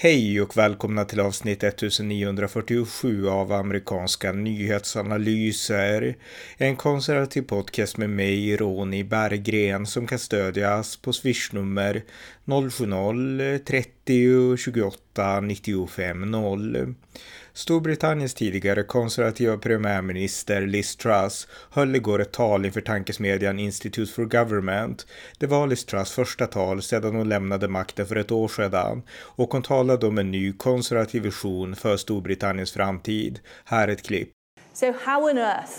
Hej och välkomna till avsnitt 1947 av amerikanska nyhetsanalyser. En konservativ podcast med mig, Ronny Berggren, som kan stödjas på swishnummer 070-30 28 95 0. Storbritanniens tidigare konservativa premiärminister Liz Truss höll igår ett tal inför tankesmedjan Institute for Government. Det var Liz Truss första tal sedan hon lämnade makten för ett år sedan och hon talade om en ny konservativ vision för Storbritanniens framtid. Här ett klipp. So how on earth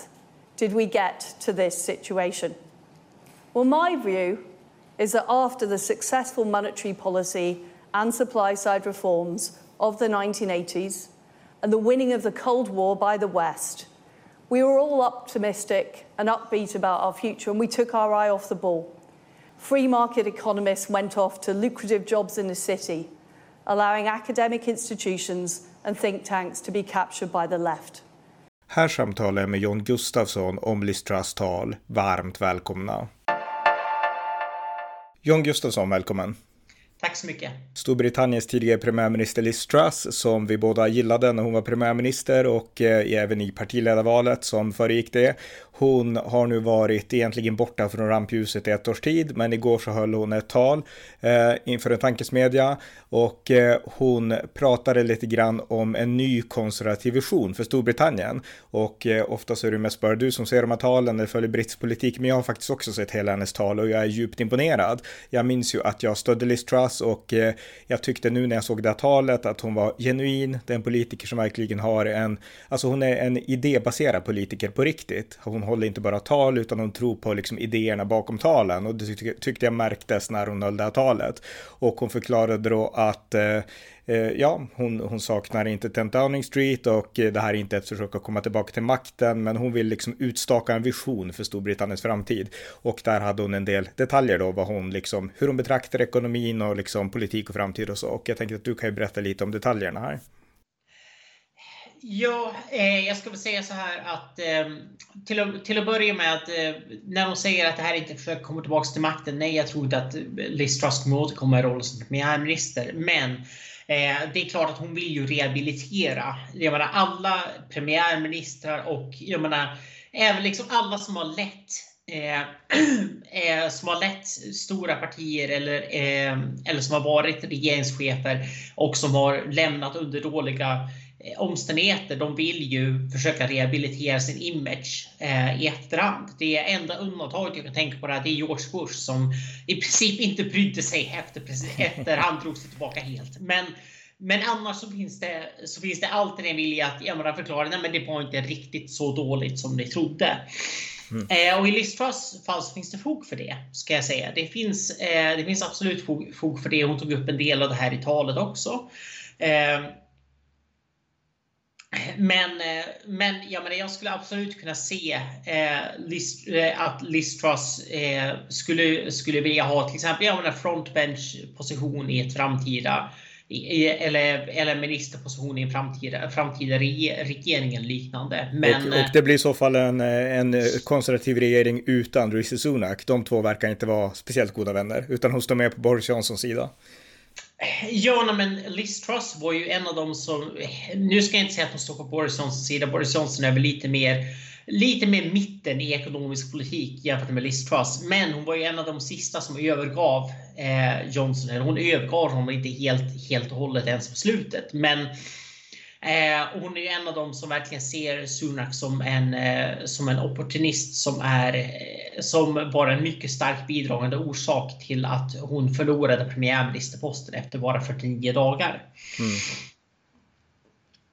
did we get to this situation? Well, my view is that after the successful monetary policy and supply side reforms of the 1980s, and the winning of the Cold War by the West, we were all optimistic and upbeat about our future, and we took our eye off the ball. Free market economists went off to lucrative jobs in the city, allowing academic institutions and think tanks to be captured by the left. Här samtalar jag med John Gustafsson om Liz tal. Varmt välkomna. John Gustafsson, välkommen. Tack så mycket. Storbritanniens tidigare premiärminister Liz Truss som vi båda gillade när hon var premiärminister och eh, även i partiledarvalet som föregick det. Hon har nu varit egentligen borta från rampljuset i ett års tid, men igår så höll hon ett tal eh, inför en tankesmedja och eh, hon pratade lite grann om en ny konservativ vision för Storbritannien. Och eh, ofta så är det mest bara du som ser de här talen eller följer brittisk politik, men jag har faktiskt också sett hela hennes tal och jag är djupt imponerad. Jag minns ju att jag stödde Liz Truss och eh, jag tyckte nu när jag såg det här talet att hon var genuin, det är en politiker som verkligen har en, alltså hon är en idébaserad politiker på riktigt. Hon håller inte bara tal utan hon tror på liksom idéerna bakom talen och det tyckte jag märktes när hon höll det här talet. Och hon förklarade då att eh, eh ja, hon, hon saknar inte 10 Downing Street och det här är inte ett försök att komma tillbaka till makten, men hon vill liksom utstaka en vision för Storbritanniens framtid. Och där hade hon en del detaljer då, vad hon liksom, hur hon betraktar ekonomin och liksom politik och framtid och så. Och jag tänkte att du kan ju berätta lite om detaljerna här. Ja, eh, jag ska väl säga så här att eh, till, att, till att börja med att eh, när de säger att det här inte försöker komma tillbaka till makten. Nej, jag tror inte att eh, Liz Truss kommer återkomma i rollen som premiärminister. Men eh, det är klart att hon vill ju rehabilitera. Jag menar alla premiärministrar och jag menar även liksom alla som har lett eh, eh som har lett stora partier eller, eh, eller som har varit regeringschefer och som har lämnat under dåliga omständigheter. De vill ju försöka rehabilitera sin image eh, i efterhand. Det enda undantaget jag kan tänka på det är George Bush som i princip inte brydde sig efter, efter han drog sig tillbaka helt. Men, men annars så finns det, så finns det alltid en vilja att jag förklara att det var inte riktigt så dåligt som ni trodde. Mm. Eh, och i Liz Truss fall så finns det fog för det, ska jag säga. Det finns, eh, det finns absolut fog, fog, för det. Hon tog upp en del av det här i talet också. Eh, men, eh, men jag, men jag skulle absolut kunna se eh, list, eh, att Listras eh, skulle, skulle vilja ha till exempel ja, en frontbench position i ett framtida i, eller, eller ministerposition i en framtida, framtida regering eller liknande. Men, och, och, det blir i så fall en, en konservativ regering utan Rishi Sunak. De två verkar inte vara speciellt goda vänner, utan hon står med på Boris Johnsons sida. Ja, men Liz Truss var ju en av dem som... Nu ska jag inte säga att hon står på Boris Johnsons sida. Boris Johnson är väl lite mer, lite mer mitten i ekonomisk politik jämfört med Liz Truss. Men hon var ju en av de sista som övergav eh, Johnson. Hon övergav honom inte helt, helt och hållet ens på slutet. Men Eh, och hon är ju en av dem som verkligen ser Sunak som en, eh, som en opportunist som, är, eh, som var en mycket starkt bidragande orsak till att hon förlorade premiärministerposten efter bara 49 dagar. Mm.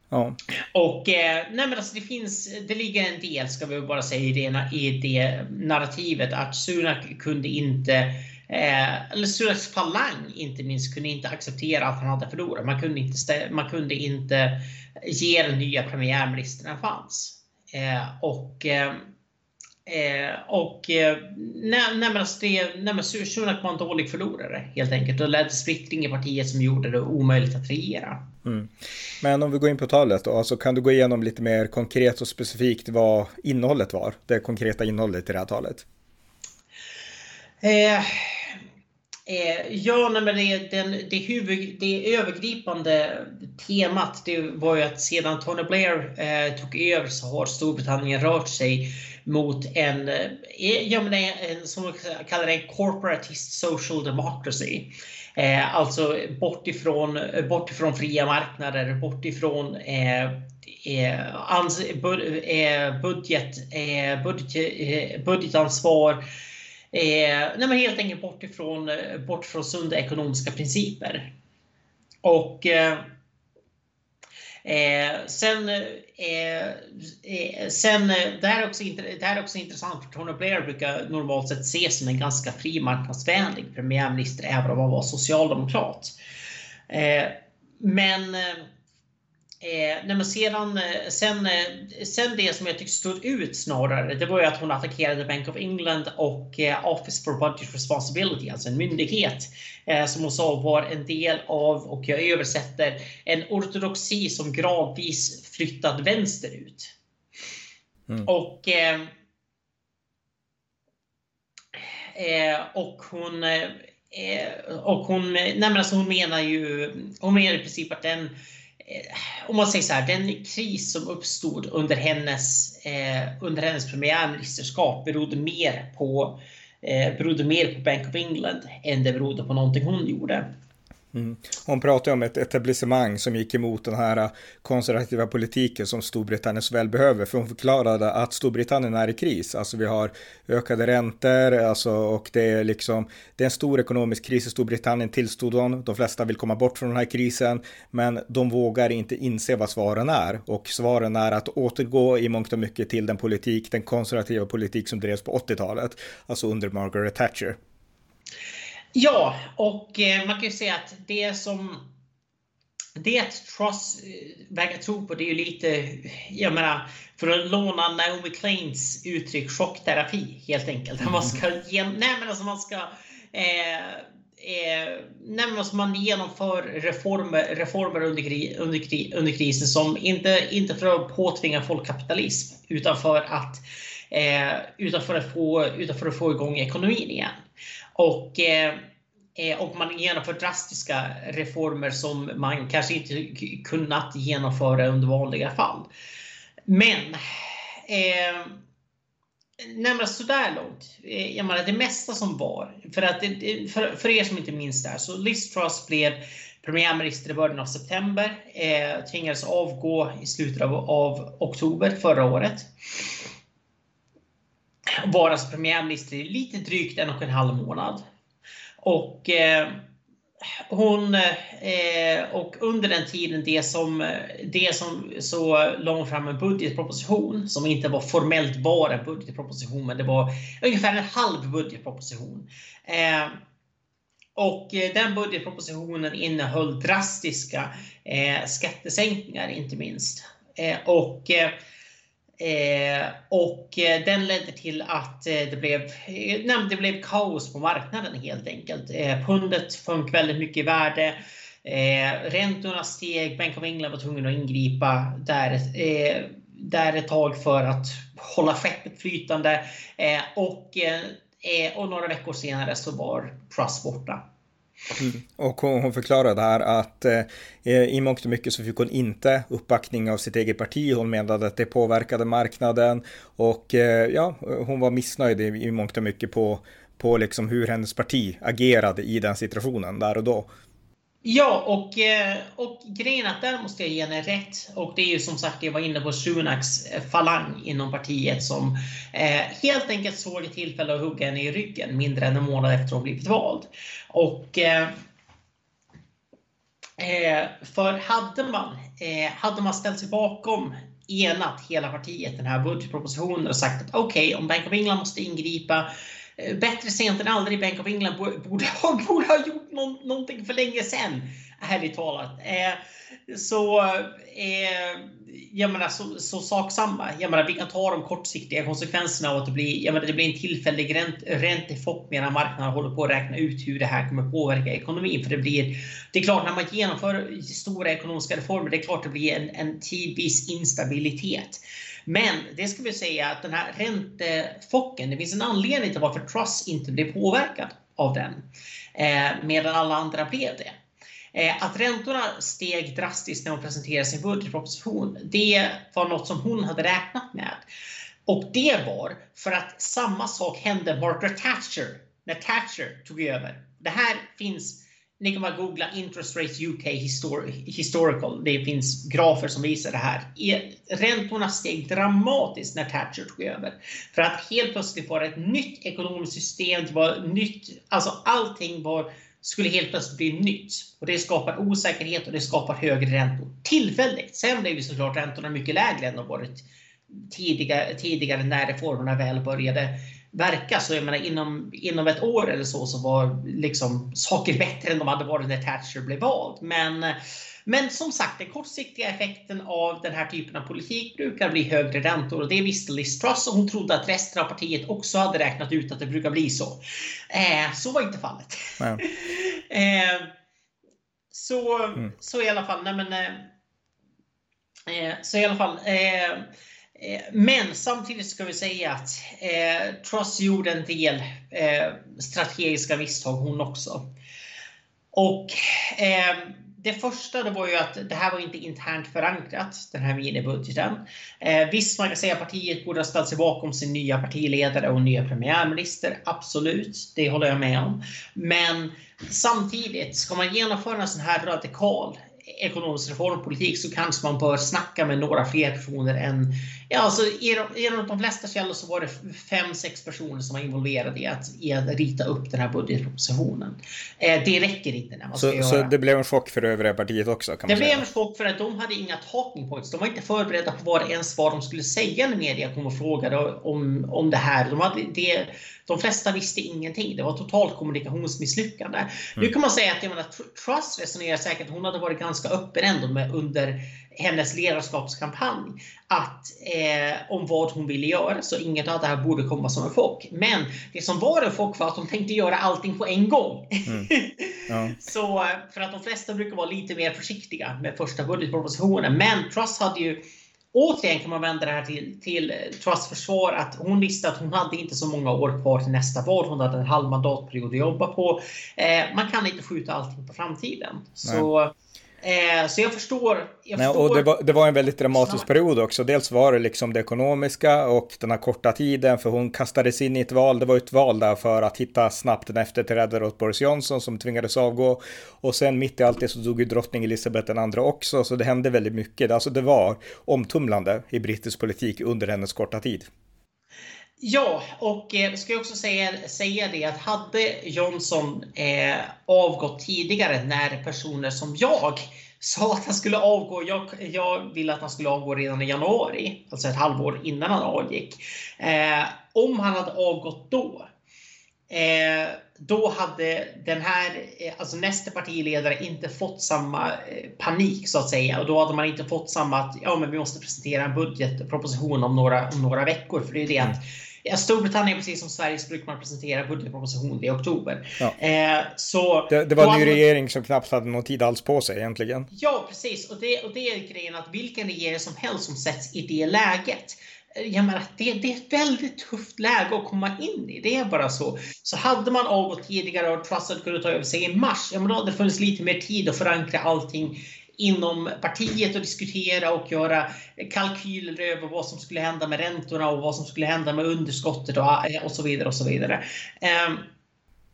Ja. Och eh, nej men alltså det finns, det ligger en del, ska vi bara säga, i det, i det narrativet att Sunak kunde inte Eh, eller Sunaks falang inte minst kunde inte acceptera att han hade förlorat. Man kunde inte, man kunde inte ge den nya premiärministern en chans. Eh, och eh, eh och eh, Sunak var en dålig förlorare helt enkelt och ledde splittring i partiet som gjorde det omöjligt att regera. Mm. Men om vi går in på talet då, alltså kan du gå igenom lite mer konkret och specifikt vad innehållet var? Det konkreta innehållet i det här talet. Eh, Eh, ja, nej, men det, den, det, huvud, det övergripande temat det var ju att sedan Tony Blair eh, tog över så har Storbritannien rört sig mot en, eh, ja, men en som man kallar en corporatist social democracy. Eh, alltså bort ifrån, bort ifrån fria marknader, bort ifrån eh, eh, ans, eh, budget, eh, budget, eh, budgetansvar. Eh, nej men helt enkelt bort ifrån, eh, bort från sunda ekonomiska principer. Och Eh, eh sen, eh, eh, sen det, här är också, det här är också intressant för Tony Blair brukar normalt sett ses som en ganska fri marknadsvänlig premiärminister även om han var socialdemokrat. Eh, men Eh, nej men sedan, eh, sen, eh, sen det som jag tyckte stod ut snarare, det var ju att hon attackerade Bank of England och eh, Office for Budget Responsibility, alltså en myndighet eh, som hon sa var en del av, och jag översätter, en ortodoxi som gradvis flyttat vänsterut. Mm. Och eh, och hon och hon, nej men alltså hon menar ju, hon menar i princip att den Eh, Eh, om man säger så här, den kris som uppstod under hennes, eh, under hennes premiärministerskap berodde mer på eh, berodde mer på Bank of England än det berodde på någonting hon gjorde. Mm. Hon pratade om ett etablissemang som gick emot den här konservativa politiken som Storbritannien så väl behöver. För hon förklarade att Storbritannien är i kris. Alltså vi har ökade räntor alltså, och det är liksom det är en stor ekonomisk kris i Storbritannien tillstod hon. De flesta vill komma bort från den här krisen, men de vågar inte inse vad svaren är. Och svaren är att återgå i mångt och mycket till den politik, den konservativa politik som drevs på 80-talet, alltså under Margaret Thatcher. Ja, och eh, man kan ju säga att det som det Truss eh, verkar tro på det är ju lite, jag menar, för att låna Naomi Kleins uttryck, chockterapi helt enkelt. Man ska, gen, nej men alltså man ska eh, eh, nej men alltså man genomför reformer, reformer under, under, under krisen som inte, inte för att påtvinga folk kapitalism utan för att, eh, utan för att, få, utan för att få igång ekonomin igen. Och, eh, eh och man genomför drastiska reformer som man kanske inte kunnat genomföra under vanliga fall. Men eh, Nej sådär långt. Eh, jag menar det mesta som var. För, att för, för er som inte minns det här, så Liz Truss blev premiärminister i början av september. Eh, tvingades avgå i slutet av, av oktober förra året vara som premiärminister i lite drygt en och en halv månad. Och eh, hon eh, och under den tiden det som, det som så la hon fram en budgetproposition som inte var formellt bara en budgetproposition men det var ungefär en halv budgetproposition. Eh, och eh, den budgetpropositionen innehöll drastiska eh, skattesänkningar inte minst. Eh, och eh, Eh, och eh, den ledde till att eh, det, blev, eh, nej, det blev kaos på marknaden helt enkelt. Eh, pundet sjönk väldigt mycket i värde. Eh, räntorna steg. Bank of England var tvungen att ingripa där, eh, där ett tag för att hålla skeppet flytande. och, och några veckor senare så var Truss borta. Mm. Och hon, hon förklarade här att eh, eh, i mångt och mycket så fick hon inte uppbackning av sitt eget parti. Hon menade att det påverkade marknaden och eh, ja, hon var missnöjd i, i mångt och mycket på, på liksom hur hennes parti agerade i den situationen där och då. Ja, och, eh, och grejen att där måste jag ge henne rätt. Och det är ju som sagt, jag var inne på Sunaks eh, falang inom partiet som eh, helt enkelt såg ett tillfälle att hugga henne i ryggen mindre än en månad efter att hon blivit vald. Och eh, eh, för hade man, eh, hade man ställt sig bakom enat hela partiet den här budgetpropositionen och sagt att okej, okay, om Bank of England måste ingripa Eh, bättre sent än aldrig. Bank of England borde ha, borde ha gjort någon, någonting för länge sedan. Ärligt talat. Eh, så, eh, jag menar, så, så sak samma. Jag menar, vi kan ta de kortsiktiga konsekvenserna av att det blir, jag menar, det blir en tillfällig ränt, räntechock medan marknaden håller på att räkna ut hur det här kommer påverka ekonomin. För det blir, det är klart, när man genomför stora ekonomiska reformer, det är klart det blir en, en tidvis instabilitet. Men det ska vi säga att den här räntefocken, det finns en anledning till varför Truss inte blev påverkad. av den. Eh, medan alla andra blev det. Eh, att räntorna steg drastiskt när hon presenterade sin budgetproposition, det var något som hon hade räknat med. Och det var för att samma sak hände Margaret Thatcher när Thatcher tog över. Det här finns ni kan bara googla Interest Rates UK Historical. Det finns grafer som visar det här. E, räntorna steg dramatiskt när Thatcher tog över. För att helt plötsligt var det ett nytt ekonomiskt system. Det var nytt, alltså allting var, skulle helt plötsligt bli nytt. Och det skapar osäkerhet och det skapar högre räntor. Tillfälligt. Sen blev ju såklart räntorna mycket lägre än de varit tidigare, tidigare när reformerna väl började verka. Så jag menar, inom, inom ett år eller så, så var liksom saker bättre än de hade varit när Thatcher blev vald. Men, men som sagt, den kortsiktiga effekten av den här typen av politik brukar bli högre räntor. Och det visste Liz Truss och hon trodde att resten av partiet också hade räknat ut att det brukar bli så. Eh, så var inte fallet. eh, så, mm. så i alla fall, nej men, eh, eh så i alla fall, eh, Eh, men samtidigt ska vi säga att eh, Truss gjorde en del eh, strategiska misstag hon också. Och eh, det första det var ju att det här var inte internt förankrat, den här minibudgeten. Eh, visst, man kan säga att partiet borde ha ställt sig bakom sin nya partiledare och nya premiärminister. Absolut, det håller jag med om. Men samtidigt, ska man genomföra en sån här radikal ekonomisk reformpolitik så kanske man bör snacka med några fler personer än... Ja, alltså, genom de flesta källor så var det fem, sex personer som var involverade i att, i att rita upp den här budgetpropositionen. Eh, det räcker inte när man ska så, göra... Så det blev en chock för övriga partiet också? Kan det blev en chock för att de hade inga talking points. De var inte förberedda på vad ens vad de skulle säga när media kom och frågade om, om det här. De hade det, de flesta visste ingenting. Det var totalt kommunikationsmisslyckande. Mm. Nu kan man säga att jag menar, Truss resonerar säkert, hon hade varit ganska öppen ändå med, under hennes ledarskapskampanj att, eh, om vad hon ville göra. Så inget av det här borde komma som en chock. Men det som var en chock var att de tänkte göra allting på en gång. Mm. Ja. så, för att de flesta brukar vara lite mer försiktiga med första budgetpropositionen. Men Truss hade ju återigen kan man vända det här till, till Truss försvar att hon visste att hon hade inte så många år kvar till nästa val. Hon hade en halv mandatperiod att jobba på. Eh, man kan inte skjuta allting på framtiden. Så Eh, så jag förstår. Jag Nej, och det var, det var, en väldigt dramatisk snart. period också. Dels var det liksom det ekonomiska och den här korta tiden, för hon kastades in i ett val. Det var ett val där för att hitta snabbt en efterträdare åt Boris Johnson som tvingades avgå. Och sen mitt i allt det så dog ju drottning Elizabeth den andra också, så det hände väldigt mycket. Alltså det var omtumlande i brittisk politik under hennes korta tid. Ja, och eh, ska jag också säga, säga det att hade Johnson eh, avgått tidigare när personer som jag sa att han skulle avgå. Jag, jag ville att han skulle avgå redan i januari, alltså ett halvår innan han avgick. Eh, om han hade avgått då, eh, då hade den här, eh, alltså nästa partiledare inte fått samma eh, panik så att säga. Och då hade man inte fått samma att ja, men vi måste presentera en budgetproposition om några, om några veckor. För det är det att Ja, Storbritannien, precis som Sverige, så brukar man presentera budgetproposition i oktober. Ja. Eh, så det, det var en ny regering som knappt hade någon tid alls på sig egentligen. Ja, precis. Och det, och det är grejen att vilken regering som helst som sätts i det läget eh, jag menar, det, det är ett väldigt tufft läge att komma in i. Det är bara så. Så hade man avgått tidigare och Trussell kunde ta över sig i mars, ja men då hade det funnits lite mer tid att förankra allting inom partiet och diskutera och göra kalkyler över vad som skulle hända med räntorna och vad som skulle hända med underskottet och, eh, och så vidare. och så vidare. Eh,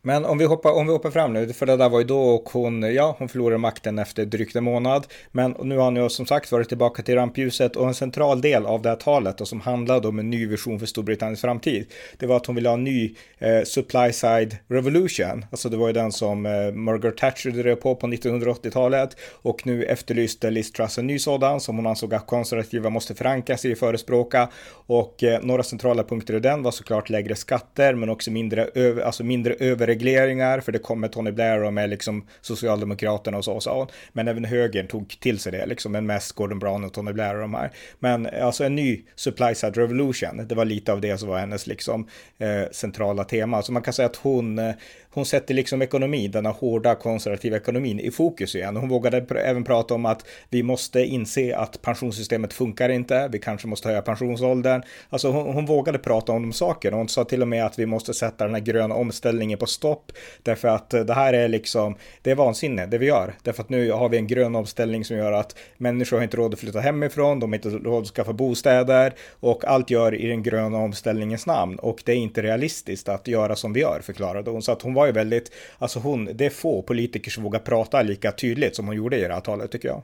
men om vi, hoppar, om vi hoppar fram nu, för det där var ju då och hon, ja, hon förlorade makten efter drygt en månad. Men nu har hon ju som sagt varit tillbaka till rampljuset och en central del av det här talet och som handlade om en ny vision för Storbritanniens framtid. Det var att hon ville ha en ny eh, supply side revolution. Alltså det var ju den som eh, Margaret Thatcher drev på på 1980-talet och nu efterlyste Liz Truss en ny sådan som hon ansåg att konservativa måste förankra sig i förespråka. Och eh, några centrala punkter i den var såklart lägre skatter men också mindre, över, alltså mindre över regleringar, för det kom med Tony Blair och med liksom Socialdemokraterna och så, sa hon. Men även högern tog till sig det, liksom, men mest Gordon Brown och Tony Blair och de här. Men alltså en ny supply side revolution, det var lite av det som var hennes liksom eh, centrala tema. Så man kan säga att hon, eh, hon sätter liksom ekonomin, denna hårda konservativa ekonomin i fokus igen. Hon vågade pr även prata om att vi måste inse att pensionssystemet funkar inte, vi kanske måste höja pensionsåldern. Alltså hon, hon vågade prata om de sakerna. Hon sa till och med att vi måste sätta den här gröna omställningen på stopp. Därför att eh, det här är liksom, det är vansinne det vi gör. Därför att nu har vi en grön omställning som gör att människor har inte råd att flytta hemifrån, de har inte råd att skaffa bostäder och allt gör i den gröna omställningens namn. Och det är inte realistiskt att göra som vi gör, förklarade hon. Så att hon var ju väldigt, alltså hon, det är få politiker som vågar prata lika tydligt som hon gjorde i det här talet tycker jag.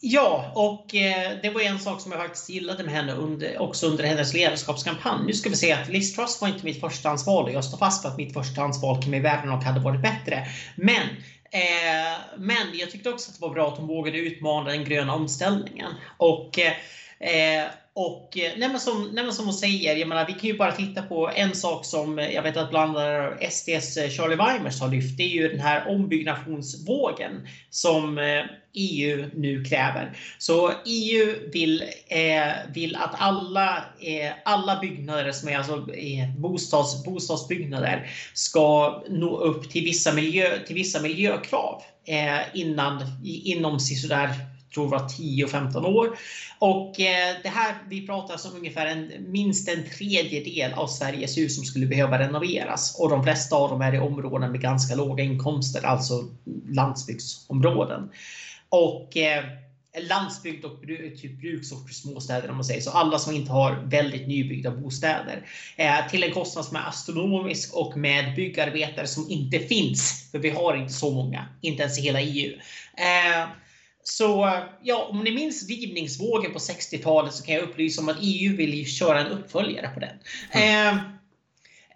Ja, och eh, det var en sak som jag faktiskt gillade med henne under, också under hennes ledarskapskampanj. Nu ska vi se att Liz Truss var inte mitt förstahandsval och jag står fast för att mitt förstahandsval kom i världen och hade varit bättre. Men eh, men jag tyckte också att det var bra att hon vågade utmana den gröna omställningen. Och eh, Eh, och eh, nej men som, nej men som hon säger, jag menar, vi kan ju bara titta på en sak som eh, jag vet att bland annat SDs eh, Charlie Weimers har lyft. Det är ju den här ombyggnationsvågen som EU eh, e nu kräver. Så EU vill, eh, vill att alla, eh, alla byggnader som är alltså eh, bostads, bostadsbyggnader ska nå upp till vissa, miljö, till vissa miljökrav innan, inom sådär tror det var 10-15 år. Och eh, det här, vi pratar om ungefär en, minst en tredjedel av Sveriges hus som skulle behöva renoveras. Och de flesta av dem är i områden med ganska låga inkomster, alltså landsbygdsområden. Och eh, landsbygd och typ bruksorter, småstäder om man säger så. Alla som inte har väldigt nybyggda bostäder. Eh, till en kostnad som är astronomisk och med byggarbetare som inte finns. För vi har inte så många, inte ens i hela EU. Eh, så ja, om ni minns rivningsvågen på 60-talet så kan jag upplysa om att EU vill köra en uppföljare på den. Mm. Eh,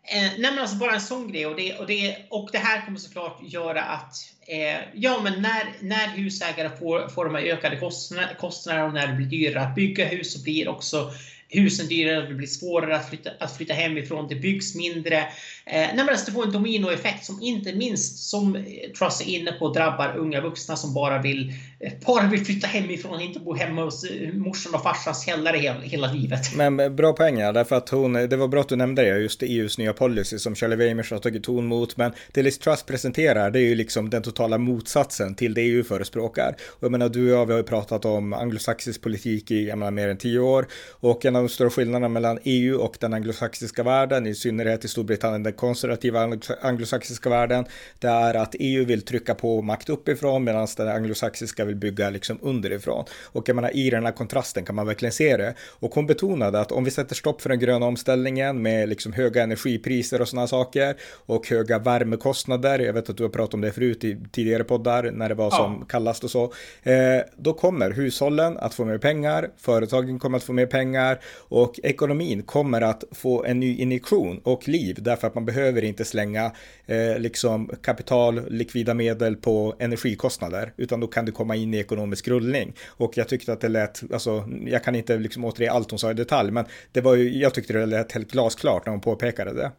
eh, nej men alltså bara en sån grej och det, och det, och det här kommer såklart göra att eh, ja, men när, när husägare får, får de här ökade kostnaderna, kostnader och när det blir dyrare att bygga hus så blir också husen dyrare, det blir svårare att flytta, att flytta hemifrån, det byggs mindre. Eh, nej men alltså det får en dominoeffekt som inte minst, som eh, Truss är inne på, drabbar unga vuxna som bara vill, eh, bara vill flytta hemifrån, inte bo hemma hos eh, morsan och farsans källare hela, hela livet. Men bra poäng, ja, därför att hon, det var bra att du nämnde det, just EUs nya policy som Charlie Weimers har tagit ton mot, men det Liz Truss presenterar, det är ju liksom den totala motsatsen till det EU förespråkar. Och jag menar, du och jag, vi har ju pratat om anglosaxisk politik i, jag menar, mer än tio år, och en av de stora skillnaderna mellan EU och den anglosaxiska världen, i synnerhet i Storbritannien, den konservativa anglosaxiska världen, det är att EU vill trycka på makt uppifrån medan den anglosaxiska vill bygga liksom underifrån. Och jag menar, i den här kontrasten kan man verkligen se det. Och hon betonade att om vi sätter stopp för den gröna omställningen med liksom höga energipriser och sådana saker och höga värmekostnader, jag vet att du har pratat om det förut i tidigare poddar när det var som ja. kallast och så, eh, då kommer hushållen att få mer pengar, företagen kommer att få mer pengar och ekonomin kommer att få en ny injektion och liv därför att man behöver inte slänga eh, liksom kapital, likvida medel på energikostnader utan då kan du komma in i ekonomisk rullning. Och jag tyckte att det lät, alltså jag kan inte liksom återge allt hon sa i detalj men det var ju, jag tyckte det lät helt glasklart när hon påpekade det.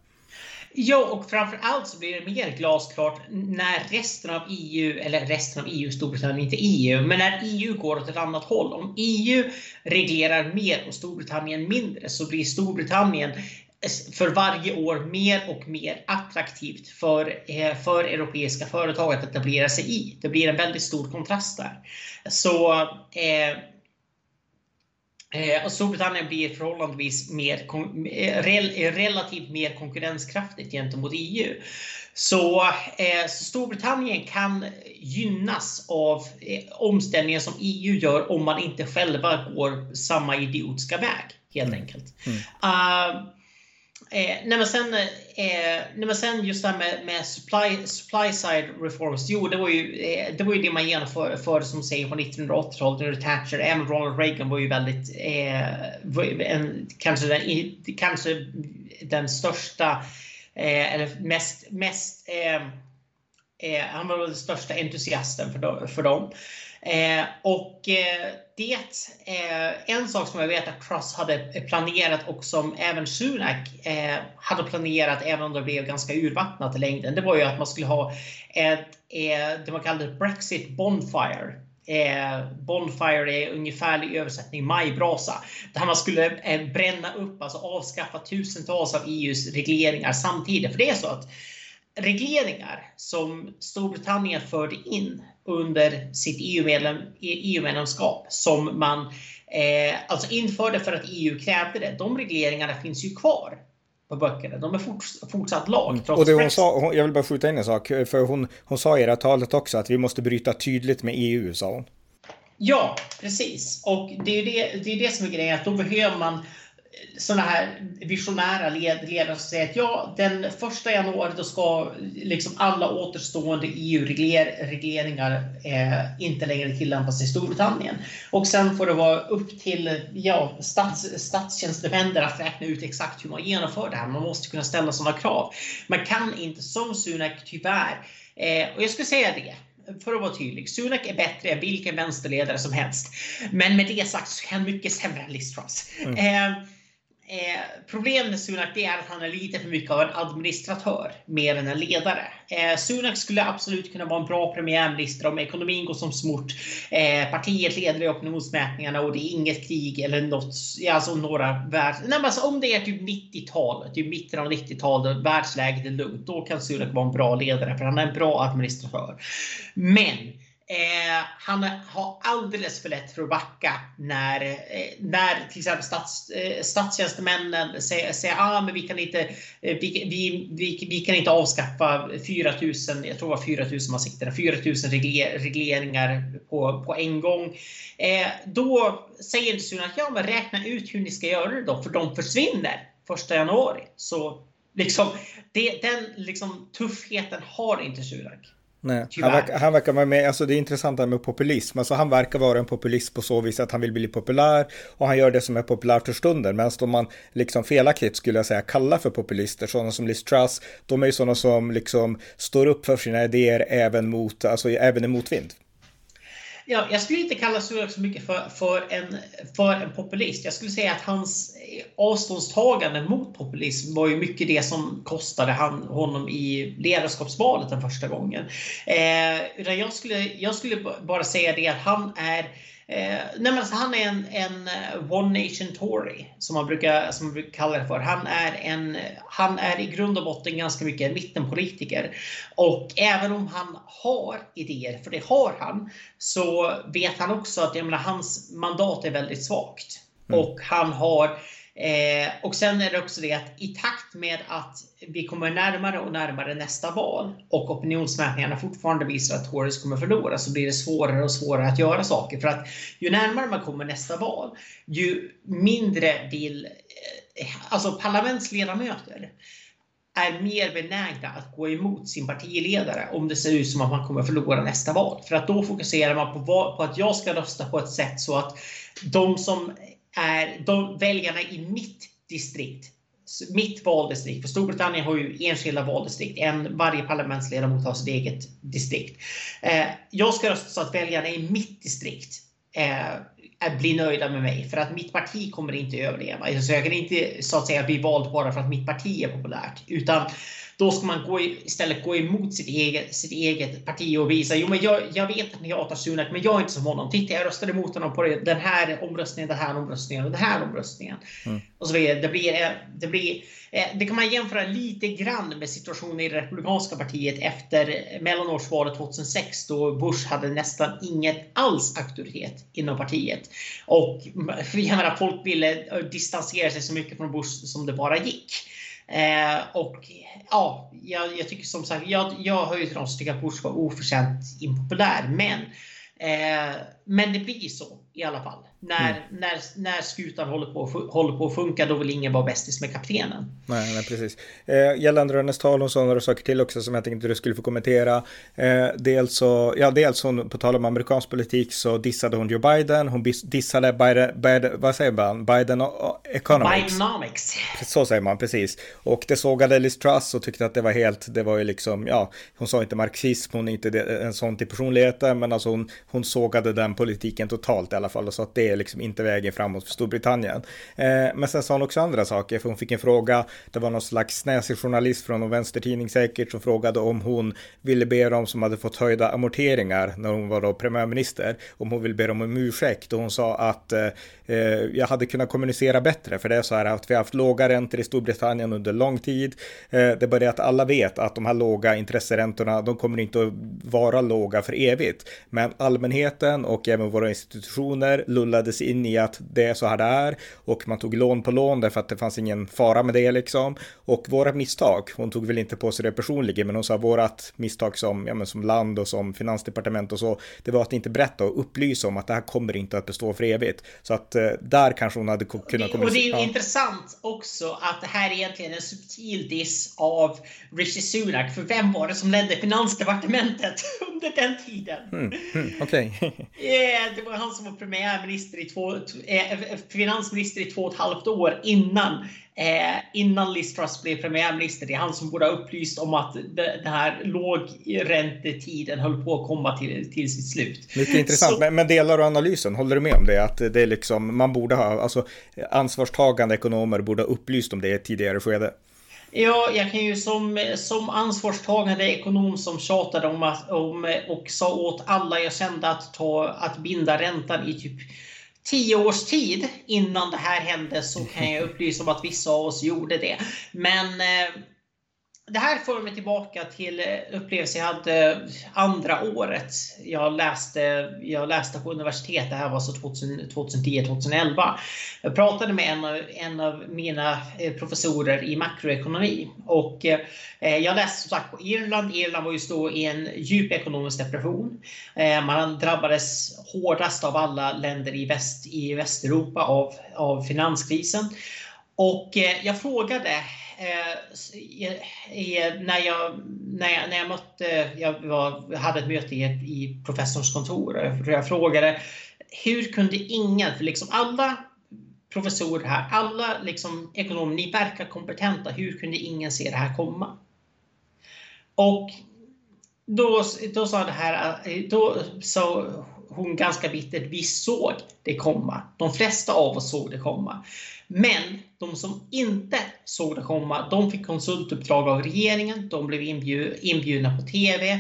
Ja, och framför allt så blir det mer glasklart när resten av EU, eller resten av EU, Storbritannien, inte EU, men när EU går åt ett annat håll. Om EU reglerar mer och Storbritannien mindre så blir Storbritannien för varje år mer och mer attraktivt för, eh, för europeiska företag att etablera sig i. Det blir en väldigt stor kontrast där. Så eh, Eh, och Storbritannien blir förhållandevis mer, eh, rel, relativt mer konkurrenskraftigt gentemot EU. Så, eh, så Storbritannien kan gynnas av eh, omställningen som EU gör om man inte själva går samma idiotiska väg, helt enkelt. Mm. Uh, Eh, nej, men sen, eh, nej, men sen just det här med, med supply, supply side reforms. Jo, det var ju, eh, det, var ju det man genomförde som säger på 1980-talet under Thatcher. Även Ronald Reagan var ju väldigt, eh, en, kanske, den, kanske den största, eh, eller mest, mest eh, eh, han var den största entusiasten för dem. För dem. Eh, och eh, det eh, en sak som jag vet att Truss hade planerat och som även Sunak eh, hade planerat, även om det blev ganska urvattnat i längden, det var ju att man skulle ha ett, eh, det man kallade Brexit Bonfire. Eh, bonfire är ungefärlig översättning majbrasa. Där man skulle eh, bränna upp, alltså avskaffa tusentals av EUs regleringar samtidigt. För det är så att regleringar som Storbritannien förde in under sitt EU-medlemskap EU som man eh, alltså införde för att EU krävde det. De regleringarna finns ju kvar. på böckerna. De är forts fortsatt lag. Mm. Och det hon sa, jag vill bara skjuta in en sak, för hon, hon sa i det här talet också att vi måste bryta tydligt med EU, sa hon. Ja, precis. Och det är det, det, är det som är grejen, att då behöver man sådana här visionära led, ledare som säger att ja, den första januari då ska liksom alla återstående EU-regleringar eh, inte längre tillämpas i Storbritannien. Och sen får det vara upp till ja, stats, statstjänstemän att räkna ut exakt hur man genomför det här. Man måste kunna ställa sådana krav. Man kan inte som Sunak tyvärr, eh, och jag skulle säga det, för att vara tydlig, Sunak är bättre än vilken vänsterledare som helst. Men med det sagt så är han mycket sämre än Liz Truss. Mm. Eh, Eh, problemet med Sunak är att han är lite för mycket av en administratör mer än en ledare. Eh, Sunak skulle absolut kunna vara en bra premiärminister om ekonomin går som smort. Eh, partiet leder i opinionsmätningarna och det är inget krig eller något, alltså några värld... Nej, men alltså, om det är typ 90-talet, typ mitten av 90-talet, världsläget är lugnt, då kan Sunak vara en bra ledare för han är en bra administratör. Men Eh, han har alldeles för lätt för att backa när, eh, när till exempel stats, eh, statstjänstemännen säger, säger ah, men vi kan inte, eh, vi, vi, vi, vi, kan inte avskaffa 4000, jag tror det var 4000 man siktade, 4000 regler, regleringar på, på en gång. Eh, då säger Sunak, ja men räkna ut hur ni ska göra det då, för de försvinner 1 januari. Så liksom, det, den liksom, tuffheten har inte Sunak. Nej, han verkar, han verkar vara med, alltså det är intressant det här med populism, alltså han verkar vara en populist på så vis att han vill bli populär och han gör det som är populärt för stunden, medan de man liksom felaktigt skulle jag säga kallar för populister, sådana som Liz Truss, de är ju sådana som liksom står upp för sina idéer även mot, alltså även i motvind ja, jag skulle inte kalla Sunak så mycket för, för, en, för en populist. Jag skulle säga att hans avståndstagande mot populism var ju mycket det som kostade han, honom i ledarskapsvalet den första gången. Eh, jag, skulle, jag skulle bara säga det att han är Eh, nej alltså han är en, en eh, One Nation Tory som man, brukar, som man brukar kalla det för. Han är, en, han är i grund och botten ganska mycket en mittenpolitiker. Och även om han har idéer, för det har han, så vet han också att jag menar, hans mandat är väldigt svagt. Mm. Och han har Eh, och sen är det också det att i takt med att vi kommer närmare och närmare nästa val och opinionsmätningarna fortfarande visar att Tories kommer förlora så blir det svårare och svårare att göra saker. För att ju närmare man kommer nästa val, ju mindre vill eh, alltså parlamentsledamöter är mer benägna att gå emot sin partiledare om det ser ut som att man kommer förlora nästa val. För att då fokuserar man på, på att jag ska rösta på ett sätt så att de som är de väljarna i mitt distrikt mitt valdistrikt, för Storbritannien har ju enskilda valdistrikt. En, varje parlamentsledamot har sitt eget distrikt. Eh, jag ska rösta så att väljarna i mitt distrikt eh, blir nöjda med mig för att mitt parti kommer inte överleva. Så jag kan inte så att säga bli vald bara för att mitt parti är populärt. Utan då ska man gå, istället gå emot sitt eget, sitt eget parti och visa jo men jag, jag vet att ni hatar Sunak men jag är inte som honom. Titta jag röstade emot honom på den här omröstningen, den här omröstningen och den här omröstningen. Mm. Och så vidare. Det, blir, det, blir, eh, det kan man jämföra lite grann med situationen i det republikanska partiet efter mellanårsvalet 2006 då Bush hade nästan inget alls auktoritet inom partiet. Och jag menar, folk ville distansera sig så mycket från Bush som det bara gick. Eh, och ja, jag, jag, tycker som sagt, jag, jag hör ju till de som tycker att Bush var oförtjänt impopulär. Men, eh, men det blir så i alla fall. När, mm. när, när skutan håller på, håller på att funka, då vill ingen vara bästis med kaptenen. Nej, nej precis. Eh, gällande hennes tal, sa några saker till också som jag tänkte du skulle få kommentera. Eh, dels så, ja, dels hon, på tal om amerikansk politik så dissade hon Joe Biden, hon dissade Biden, Biden vad säger man, Biden Economics. Bidenomics. Så säger man, precis. Och det sågade Liz Truss och tyckte att det var helt, det var ju liksom, ja, hon sa inte marxism, hon är inte en sån till personligheten, men alltså hon, hon sågade den politiken totalt alla fall och sa att det är liksom inte vägen framåt för Storbritannien. Eh, men sen sa hon också andra saker, för hon fick en fråga, det var någon slags snäsig journalist från någon vänstertidning säkert som frågade om hon ville be dem som hade fått höjda amorteringar när hon var då premiärminister, om hon ville be dem om ursäkt och hon sa att eh, eh jag hade kunnat kommunicera bättre, för det är så här att vi har haft låga räntor i Storbritannien under lång tid. Eh, det är bara det att alla vet att de här låga intresseräntorna, de kommer inte att vara låga för evigt. Men allmänheten och även våra institutioner lullar leddes in i att det är så här det är och man tog lån på lån därför att det fanns ingen fara med det liksom. Och våra misstag, hon tog väl inte på sig det personligen, men hon sa vårat misstag som, ja, men som land och som finansdepartement och så, det var att inte berätta och upplysa om att det här kommer inte att bestå för evigt. Så att eh, där kanske hon hade kunnat komma... Och det är ju ja. intressant också att det här är egentligen en subtil diss av Rishi Sunak, för vem var det som ledde finansdepartementet under den tiden? Mm, mm, Okej. Okay. yeah, det var han som var premiärminister i två, eh, finansminister i två och ett halvt år innan Eh, innan Liz Truss blev premiärminister. Det är han som borde ha upplyst om att den här lågräntetiden höll på att komma till, till sitt slut. Mycket intressant. Så... Men, men, delar du analysen? Håller du med om det? Att det är liksom, man borde ha, alltså ansvarstagande ekonomer borde ha upplyst om det i ett tidigare skede? Ja, jag kan ju som, som ansvarstagande ekonom som tjatade om, att, om och sa åt alla jag kände att, ta, att binda räntan i typ tio års tid innan det här hände så kan jag upplysa om att vissa av oss gjorde det. Men eh, det här för mig tillbaka till eh, upplevelsen jag hade eh, andra året. Jag läste, jag läste på universitet, det här var så 2010-2011. Jag pratade med en av, en av mina eh, professorer i makroekonomi. Och eh, jag läste som sagt på Irland. Irland var just då i en djup ekonomisk depression. Man drabbades hårdast av alla länder i, väst, i Västeuropa av, av finanskrisen. Och eh, jag frågade eh, eh, när, jag, när, jag, när jag mötte, jag var, hade ett möte i, i professorns kontor. Jag frågade hur kunde ingen, för liksom alla professorer här, alla liksom ekonomer, ni verkar kompetenta. Hur kunde ingen se det här komma? Och då, då sa det här, då sa hon ganska bittert, vi såg det komma. De flesta av oss såg det komma. Men de som inte såg det komma, de fick konsultuppdrag av regeringen, de blev inbjudna på TV.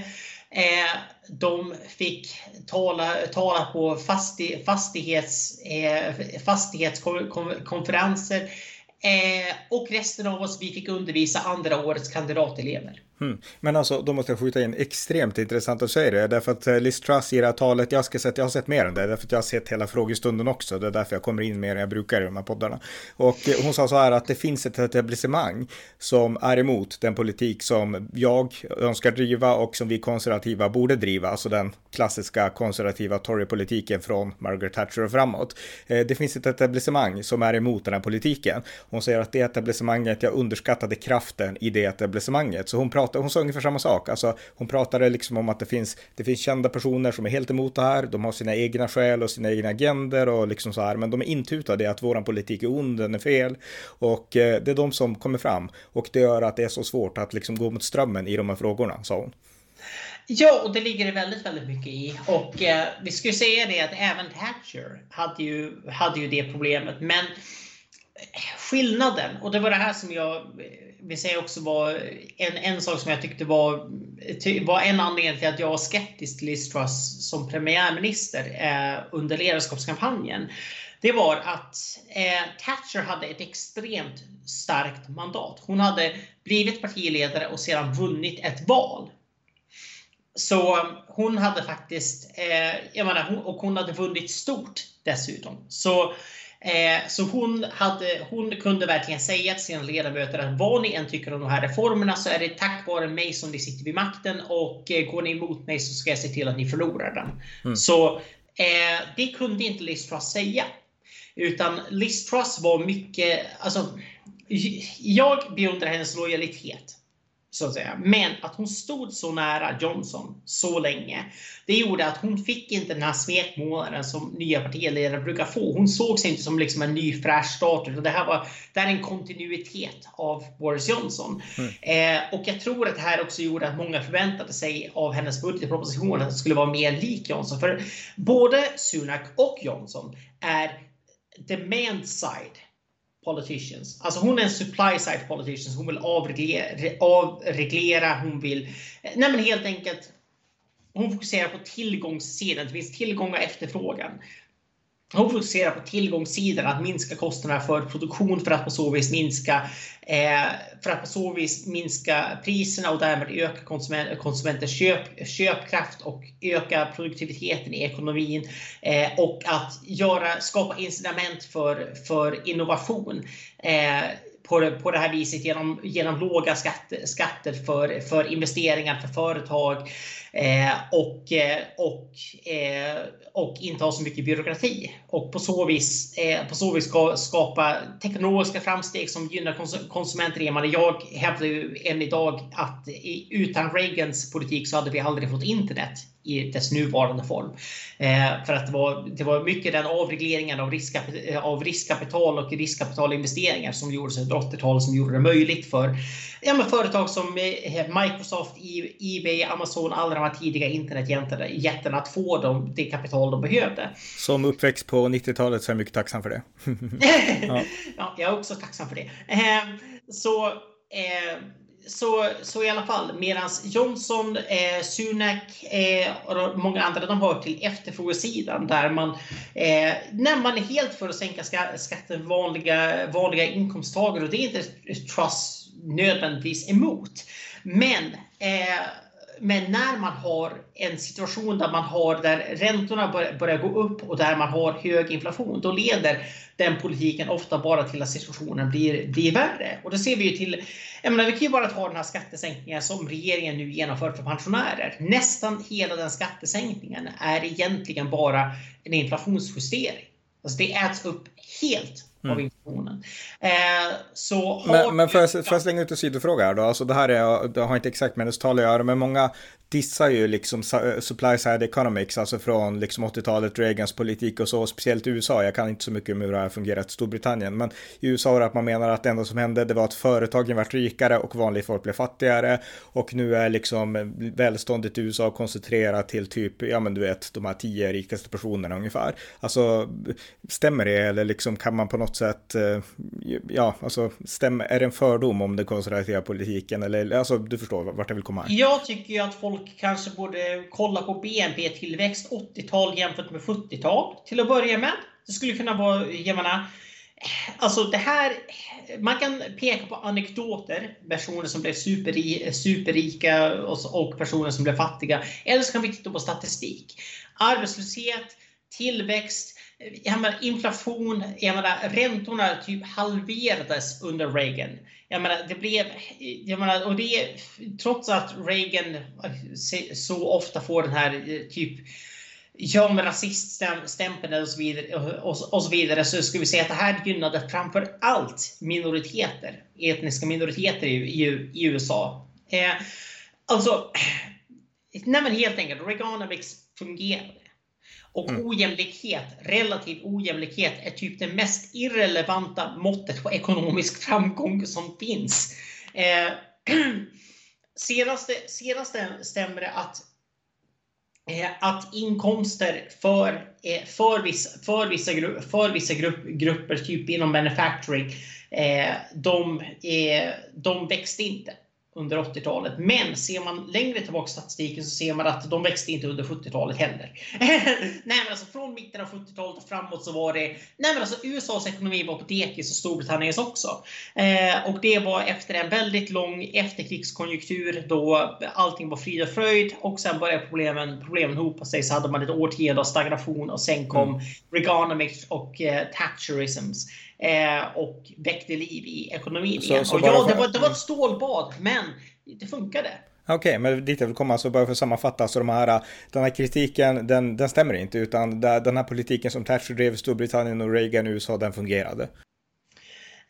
Eh, de fick tala, tala på fastighets, eh, fastighetskonferenser. Eh, och resten av oss, vi fick undervisa andra årets kandidatelever. Mm. Men alltså, då måste jag skjuta in extremt intressant att säga det, därför att eh, Liz Truss i det här talet, jag ska säga att jag har sett mer än det, därför att jag har sett hela frågestunden också, det är därför jag kommer in mer än jag brukar i de här poddarna. Och eh, hon sa så här att det finns ett etablissemang som är emot den politik som jag önskar driva och som vi konservativa borde driva, alltså den klassiska konservativa Tory-politiken från Margaret Thatcher och framåt. Eh, det finns ett etablissemang som är emot den här politiken. Hon säger att det etablissemanget, jag underskattade kraften i det etablissemanget, så hon pratar pratade, hon sa ungefär samma sak. Alltså, hon pratade liksom om att det finns, det finns kända personer som är helt emot det här. De har sina egna skäl och sina egna agender och liksom så här. Men de är intutade i att våran politik är ond, den är fel. Och eh, det är de som kommer fram. Och det gör att det är så svårt att liksom gå mot strömmen i de här frågorna, sa hon. Ja, och det ligger det väldigt, väldigt mycket i. Och eh, vi skulle säga det att även Thatcher hade ju, hade ju det problemet. Men eh, skillnaden, och det var det här som jag vi säger också var en, en sak som jag tyckte var, var en anledning till att jag var skeptisk till Liz Truss som premiärminister eh, under ledarskapskampanjen. Det var att eh, Thatcher hade ett extremt starkt mandat. Hon hade blivit partiledare och sedan vunnit ett val. Så hon hade faktiskt, eh, jag menar, och hon hade vunnit stort dessutom. Så Eh, så hon, hade, hon kunde verkligen säga till sina ledamöter att vad ni än tycker om de här reformerna så är det tack vare mig som ni sitter vid makten och eh, går ni emot mig så ska jag se till att ni förlorar den. Mm. Så eh, det kunde inte Liz Truss säga. Utan Liz Truss var mycket, alltså jag beundrar hennes lojalitet. Så att säga. Men att hon stod så nära Johnson så länge, det gjorde att hon fick inte den här smekmånaden som nya partiledare brukar få. Hon såg sig inte som liksom en ny fräsch start. Det här, var, det här är en kontinuitet av Boris Johnson. Mm. Eh, och jag tror att det här också gjorde att många förväntade sig av hennes budgetproposition att det skulle vara mer lik Johnson. För både Sunak och Johnson är demand side politicians. Alltså hon är en supply side politician. Hon vill avreglera, avreglera hon vill... Eh, nej men helt enkelt. Hon fokuserar på tillgångssidan. Det finns tillgång och efterfrågan hon fokuserar på tillgångssidan, att minska kostnaderna för produktion för att på så vis minska, eh, för att på så vis minska priserna och därmed öka konsument, konsumenters köp, köpkraft och öka produktiviteten i ekonomin. Eh, och att göra, skapa incitament för, för innovation. Eh, på det, på det här viset genom, genom låga skatter, skatter för, för investeringar för företag eh, och, eh, och, eh, och inte ha så mycket byråkrati. Och på så vis, eh, på så vis ska skapa teknologiska framsteg som gynnar konsumenter. Jag hävdar ju än idag att utan Reagans politik så hade vi aldrig fått internet i dess nuvarande form. Eh, för att det var, det var mycket den avregleringen av, riskkapital, av riskkapital och riskkapitalinvesteringar som gjordes under 80-talet som gjorde det möjligt för ja, företag som eh, Microsoft, Ebay, Amazon, alla de här tidiga internetjättarna att få dem, det kapital de behövde. Som uppväxt på 90-talet så är jag mycket tacksam för det. ja. ja. jag är också tacksam för det. Eh, så eh, så, så i alla fall, medan Johnson, eh, Sunak eh, och många andra de hör till efterfrågesidan där man, eh, när man är helt för att sänka skatten vanliga, vanliga inkomsttagare och det är inte Truss nödvändigtvis emot. Men eh, men när man har en situation där man har där räntorna börjar, börjar gå upp och där man har hög inflation, då leder den politiken ofta bara till att situationen blir, blir värre. Och det ser vi ju till, jag menar, vi kan ju bara ta den här skattesänkningen som regeringen nu genomför för pensionärer. Nästan hela den skattesänkningen är egentligen bara en inflationsjustering. Alltså det äts upp helt mm. av inflationen. Eh, så har men, men får jag, får jag slänga ut en sidofråga här då? Alltså det här är, det har inte exakt med hennes tal att göra, men många dissar ju liksom supply side economics, alltså från liksom 80-talet, Reagans politik och så, speciellt i USA. Jag kan inte så mycket om hur det har fungerat i Storbritannien, men i USA är det att man menar att det enda som hände det var att företagen vart rikare och vanligt folk blev fattigare och nu är liksom välståndet i USA koncentrerat till typ, ja men du vet, de här tio rikaste personerna ungefär. Alltså, stämmer det eller liksom kan man på något sätt, eh, ja, alltså, stäm, är det en fördom om den konservativa politiken eller, alltså du förstår vart jag vill komma? Jag tycker ju att folk folk kanske borde kolla på BNP-tillväxt 80-tal jämfört med 70-tal till att börja med. Det skulle kunna vara, jag menar, Alltså det här, man kan peka på anekdoter, personer som blev superri, superrika och, och personer som blev fattiga. Eller så kan vi titta på statistik. Arbetslöshet, tillväxt, jag menar, inflation, jag menar, räntorna typ halverades under Reagan. Jag menar, det blev, jag menar, och det trots att Reagan så ofta får den här eh, typ ja, med rasiststämpeln och så vidare och, och så vidare så skulle vi säga att det här gynnade framför allt minoriteter, etniska minoriteter i, i, i USA. Eh, alltså, nej men helt enkelt, Reaganomics fungerade. Och mm. ojämlikhet, relativ ojämlikhet, är typ det mest irrelevanta måttet på ekonomisk framgång som finns. Eh, senaste, senaste stämmer det att eh, att inkomster för, eh, för, vissa, för vissa, gru, för vissa grupp, grupper, typ inom manufacturing, eh, de, eh, de växte inte under 80-talet. Men ser man längre tillbaka i statistiken så ser man att de växte inte under 70-talet heller. nej men alltså från mitten av 70-talet och framåt så var det... Nej men alltså USAs ekonomi var på dekis och Storbritanniens också. Eh, och det var efter en väldigt lång efterkrigskonjunktur då allting var frid och fröjd och sen började problemen, problemen hopa sig så hade man ett årtionde av stagnation och sen kom mm. Reaganomics och eh, Thatcherisms eh, och väckte liv i ekonomin så, igen. Så och ja, det var, det var ett stålbad, men det funkade. Okej, okay, men dit jag vill komma, så bara för att sammanfatta, så de här, den här kritiken, den, den stämmer inte, utan den här politiken som Thatcher drev i Storbritannien och Reagan i USA, den fungerade.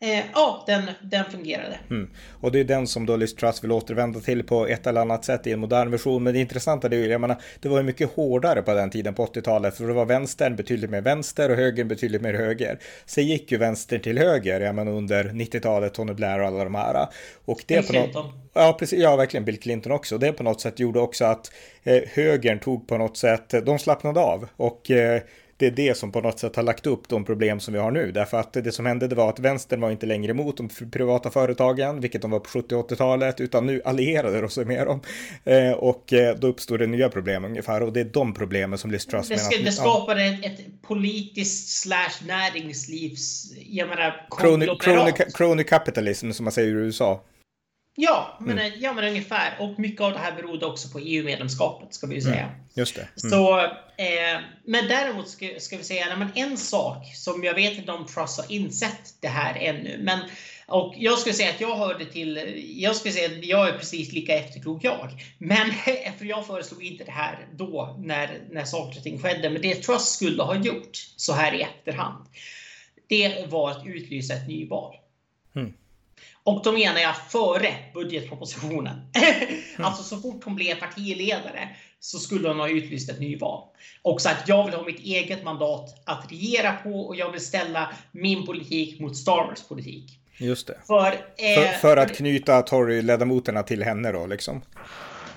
Eh, ja, den, den fungerade. Mm. Och det är den som då Liz Truss vill återvända till på ett eller annat sätt i en modern version. Men det intressanta är ju, jag menar, det var ju mycket hårdare på den tiden på 80-talet, för det var vänstern betydligt mer vänster och högern betydligt mer höger. Sen gick ju vänstern till höger, jag menar under 90-talet, Tony Blair och alla de här. Och det Bill Clinton. Något, ja, precis, ja, verkligen Bill Clinton också. Det på något sätt gjorde också att eh, högern tog på något sätt, de slappnade av och eh, det är det som på något sätt har lagt upp de problem som vi har nu. Därför att det som hände det var att vänstern var inte längre emot de privata företagen, vilket de var på 70 80-talet, utan nu allierade de sig med dem. Eh, och eh, då uppstod det nya problem ungefär och det är de problemen som Liz Truss det, menar. Att, det skapade ja. ett, ett politiskt slash näringslivs, jag menar, crony, crony capitalism som man säger i USA. Ja, men, mm. ja, men ungefär. Och mycket av det här berodde också på EU-medlemskapet, ska vi ju säga. Mm. Just det. Mm. Så, eh, men däremot ska, ska vi säga, men en sak som jag vet inte om Truss har insett det här ännu. Men, och jag skulle säga att jag hörde till, jag skulle säga att jag är precis lika efterklok jag. Men för jag föreslog inte det här då när, när saker och ting skedde. Men det Truss skulle ha gjort så här i efterhand. Det var att utlysa ett nyval. Mm. Och då menar jag före budgetpropositionen. Mm. alltså så fort hon blev partiledare så skulle hon ha utlyst ett nyval. Och sagt jag vill ha mitt eget mandat att regera på och jag vill ställa min politik mot Starmers politik. Just det. För, eh, för, för, att knyta Tory-ledamoterna till henne då liksom?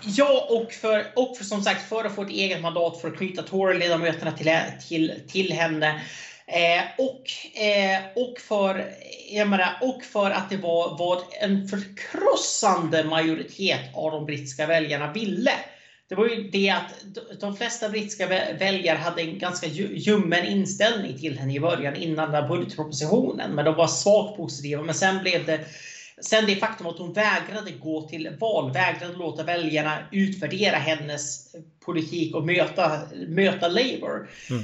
Ja, och för, och för som sagt för att få ett eget mandat för att knyta Tory-ledamöterna till, till, till henne. Eh, och, eh, och, för, jag menar, och för att det var vad en förkrossande majoritet av de brittiska väljarna ville. Det var ju det att de flesta brittiska väljare hade en ganska ljummen inställning till henne i början innan den här budgetpropositionen. Men de var svagt positiva. Men sen blev det Sen det faktum att hon vägrade gå till val, vägrade låta väljarna utvärdera hennes politik och möta, möta Labour. Mm.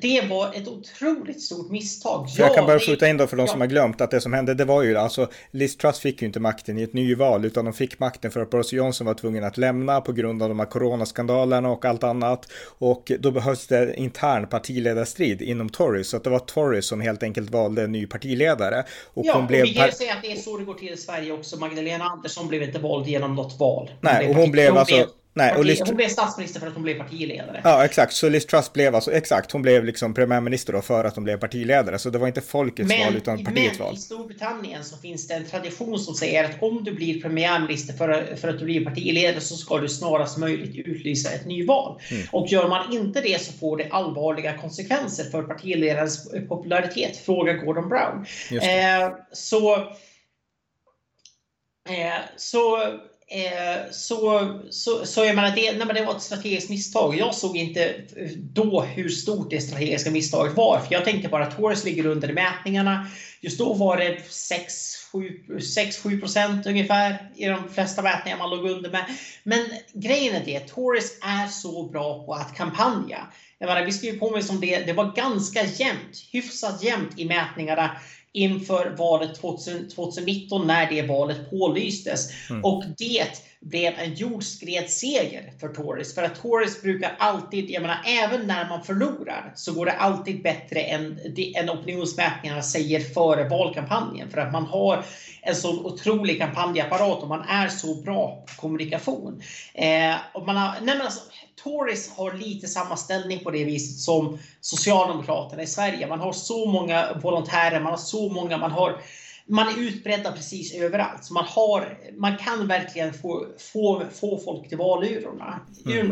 Det var ett otroligt stort misstag. Jag, jag kan bara skjuta in då för de som har glömt att det som hände det var ju alltså Liz Truss fick ju inte makten i ett nyval utan de fick makten för att Boris Johnson var tvungen att lämna på grund av de här coronaskandalerna och allt annat. Och då behövs det intern partiledarstrid inom Tories så att det var Tories som helt enkelt valde en ny partiledare. Och ja, hon blev och vi kan säga att det är så det går till i Sverige också. Magdalena Andersson blev inte vald genom något val. Nej, och hon blev alltså blev Nej, och Liz... Hon blev statsminister för att hon blev partiledare. Ja, exakt. Så Liz Truss blev alltså, exakt, hon blev liksom premiärminister då för att hon blev partiledare. Så det var inte folkets men, val utan partiets men val. i Storbritannien så finns det en tradition som säger att om du blir premiärminister för, för att du blir partiledare så ska du snarast möjligt utlysa ett nyval. Mm. Och gör man inte det så får det allvarliga konsekvenser för partiledarens popularitet. Fråga Gordon Brown. Eh, så, eh, så Eh, så, så, så jag menar, det, nej, det var ett strategiskt misstag. Jag såg inte då hur stort det strategiska misstaget var. För Jag tänkte bara att Taurus ligger under i mätningarna. Just då var det 6-7 procent ungefär i de flesta mätningar man låg under med. Men grejen är det, Taurus är så bra på att kampanja. Jag menar, vi ska ju påminna om det, det var ganska jämnt, hyfsat jämnt i mätningarna inför valet 2019 när det valet pålystes. Mm. Och det blev en jordskredsseger för Tories. För att Tories brukar alltid, jag menar även när man förlorar så går det alltid bättre än, än opinionsmätningarna säger före valkampanjen. För att man har en så otrolig kampanjapparat och man är så bra på kommunikation. Eh, och man har, nej men alltså, Tories har lite samma ställning på det viset som Socialdemokraterna i Sverige. Man har så många volontärer, man har så många, man har man är utbredda precis överallt. Så man, har, man kan verkligen få, få, få folk till valurnorna. Mm.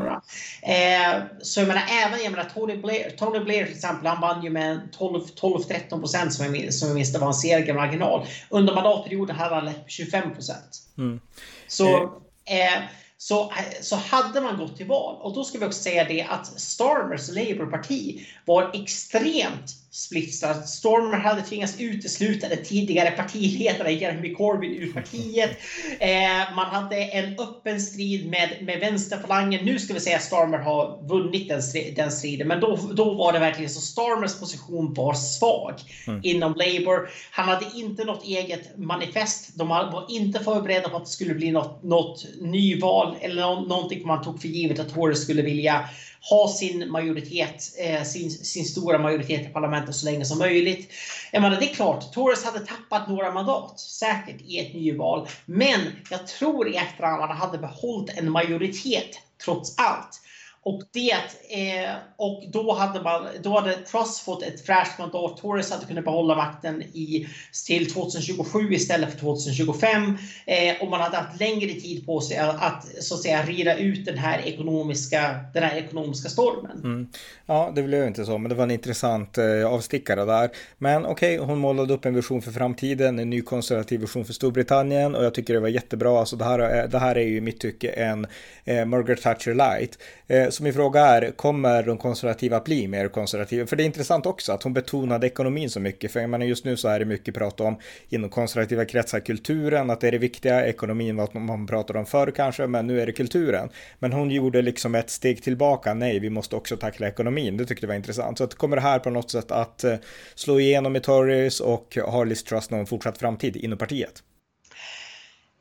Eh, så jag menar, även jag menar, Tony, Blair, Tony Blair till exempel, han vann ju med 12-13 procent som jag minns, som jag minns det var en segermarginal. Under mandatperioden hade han lett 25 procent. Mm. Så eh, så, så hade man gått till val. Och då ska vi också säga det att Starmers Labour-parti var extremt splittrad. Stormer hade tvingats utesluta den tidigare partiledaren Jeremy Corbyn ur partiet. Eh, man hade en öppen strid med, med vänsterfalangen. Nu ska vi säga att Starmer har vunnit den, den striden, men då, då var det verkligen så. Starmers position var svag mm. inom Labour. Han hade inte något eget manifest. De var inte förberedda på att det skulle bli något, något nyval eller någonting man tog för givet att Tories skulle vilja ha sin majoritet, eh, sin, sin stora majoritet i parlamentet så länge som möjligt. Jag menar, det är klart, Torres hade tappat några mandat, säkert i ett nyval. Men jag tror i efterhand att han hade behållit en majoritet trots allt. Och, det, eh, och då, hade man, då hade Truss fått ett fräscht mandat. Tories hade kunnat behålla makten i, till 2027 istället för 2025. Eh, och man hade haft längre tid på sig att, så att säga rida ut den här ekonomiska, den här ekonomiska stormen. Mm. Ja, det blev inte så, men det var en intressant eh, avstickare där. Men okej, okay, hon målade upp en vision för framtiden, en ny konservativ vision för Storbritannien och jag tycker det var jättebra. Alltså det här, det här är ju i mitt tycke en eh, Margaret Thatcher light. Eh, så min fråga är, kommer de konservativa bli mer konservativa? För det är intressant också att hon betonade ekonomin så mycket. För jag menar just nu så är det mycket prat om inom konservativa kretsar kulturen, att det är det viktiga. Ekonomin var vad man pratade om förr kanske, men nu är det kulturen. Men hon gjorde liksom ett steg tillbaka. Nej, vi måste också tackla ekonomin. Det tyckte jag var intressant. Så att kommer det här på något sätt att eh, slå igenom i Tories och har Liz Truss någon fortsatt framtid inom partiet?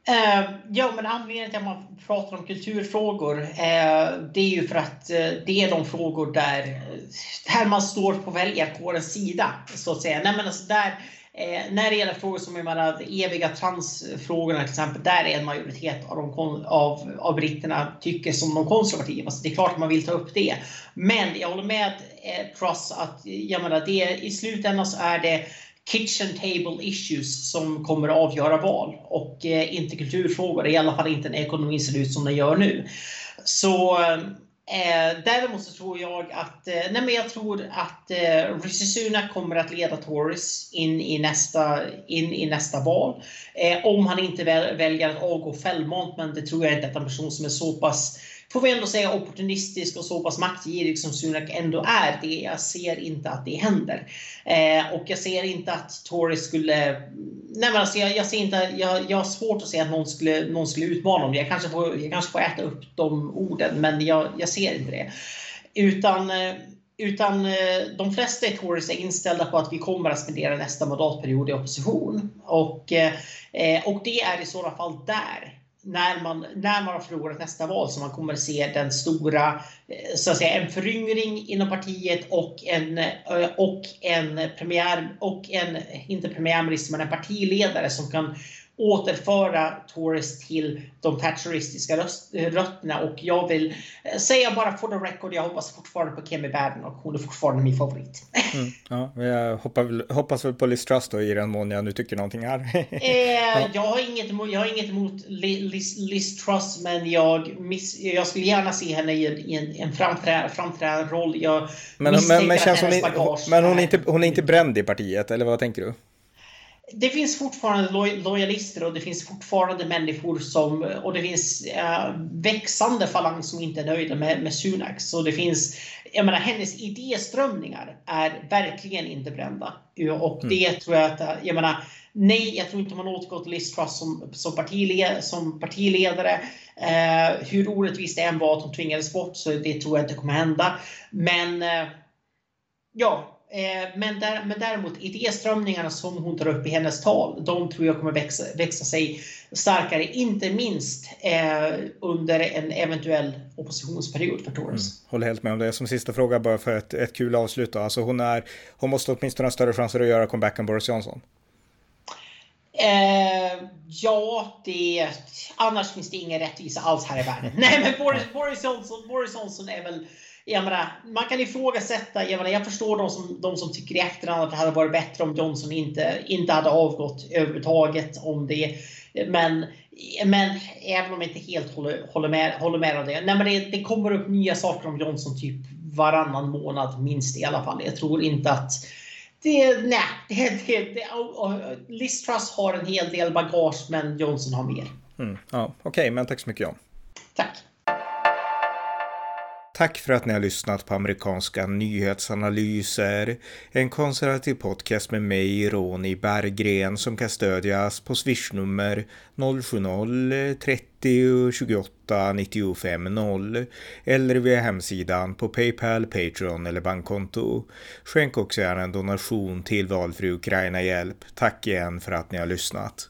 Eh, ja, men anledningen till att man pratar om kulturfrågor, eh, det är ju för att eh, det är de frågor där, eh, där man står på väljarkårens sida, så att säga. Nej, men alltså där, eh, när det gäller frågor som de eviga transfrågorna till exempel, där är en majoritet av, de, av, av britterna tycker som de konservativa. Så det är klart att man vill ta upp det. Men jag håller med eh, Truss att eh, jag menar, det, i slutändan så är det kitchen table issues som kommer att avgöra val och eh, inte kulturfrågor. I alla fall inte när ekonomin ser ut som den gör nu. Så eh, däremot så tror jag att, eh, nej men jag tror att eh, Rishi Sunak kommer att leda Tories in i nästa, in i nästa val. Eh, om han inte väl, väljer att avgå självmant, men det tror jag inte att en person som är så pass får vi ändå säga opportunistisk och så pass maktgirig som Sunak ändå är. Det, jag ser inte att det händer. Eh, och jag ser inte att Tories skulle... Nej men alltså jag, jag ser inte, jag, jag har svårt att se att någon skulle, någon skulle utmana dem. Jag kanske, får, jag kanske får äta upp de orden, men jag, jag ser inte det. Utan eh, utan eh, de flesta i Tories är inställda på att vi kommer att spendera nästa mandatperiod i opposition. Och, eh, eh, och det är i sådana fall där när man, när man har förlorat nästa val så man kommer se den stora, eh, så att säga, en föryngring inom partiet och en, eh, och en premiär, och en, inte premiärminister, men en partiledare som kan återföra Tories till de thatcheristiska rötterna. Och jag vill eh, säga bara for the record, jag hoppas fortfarande på Kemi Baden och hon är fortfarande min favorit. Mm, ja, jag hoppas, hoppas väl på Liz Truss då i den mån jag nu tycker någonting här. eh, ja. jag, har inget emot, jag har inget emot Liz, Liz Truss, men jag, miss, jag skulle gärna se henne i en, i en, en framträdande, framträdande roll. Jag men, men, men, känns hon, men hon, är inte, hon är inte bränd i partiet, eller vad tänker du? Det finns fortfarande lojalister och det finns fortfarande människor som och det finns äh, växande falang som inte är nöjda med, med Sunak. Så det finns, jag menar hennes idéströmningar är verkligen inte brända. Och mm. det tror jag att, jag menar, nej, jag tror inte man återgår till Liz Truss som, som, partiled, som partiledare. Eh, hur orättvist det än var att hon tvingades bort så det tror jag inte kommer hända. Men eh, ja, Eh, men, där, men däremot idéströmningarna som hon tar upp i hennes tal, de tror jag kommer växa, växa sig starkare, inte minst eh, under en eventuell oppositionsperiod för Tories. Mm, håller helt med om det. Som sista fråga bara för ett, ett kul avslut då. Alltså hon, är, hon måste åtminstone ha större chanser att göra comeback än Boris Johnson. Eh, ja, det, annars finns det ingen rättvisa alls här i världen. Nej, men Boris, Boris, Johnson, Boris Johnson är väl jag menar, man kan ifrågasätta, jag, menar, jag förstår de som, de som tycker i efterhand att det hade varit bättre om Johnson inte, inte hade avgått överhuvudtaget om det. Men, men även om jag inte helt håller, håller, med, håller med om det. Nej, men det, det kommer upp nya saker om Johnson typ varannan månad minst i alla fall. Jag tror inte att det, nej, det, det, det, Liz Truss har en hel del bagage men Johnson har mer. Mm, ja, Okej, okay, men tack så mycket John. Tack. Tack för att ni har lyssnat på amerikanska nyhetsanalyser. En konservativ podcast med mig, Ronny Berggren, som kan stödjas på swishnummer 070-30 28 95 0 eller via hemsidan på Paypal, Patreon eller bankkonto. Skänk också gärna en donation till valfri Ukraina-hjälp. Tack igen för att ni har lyssnat.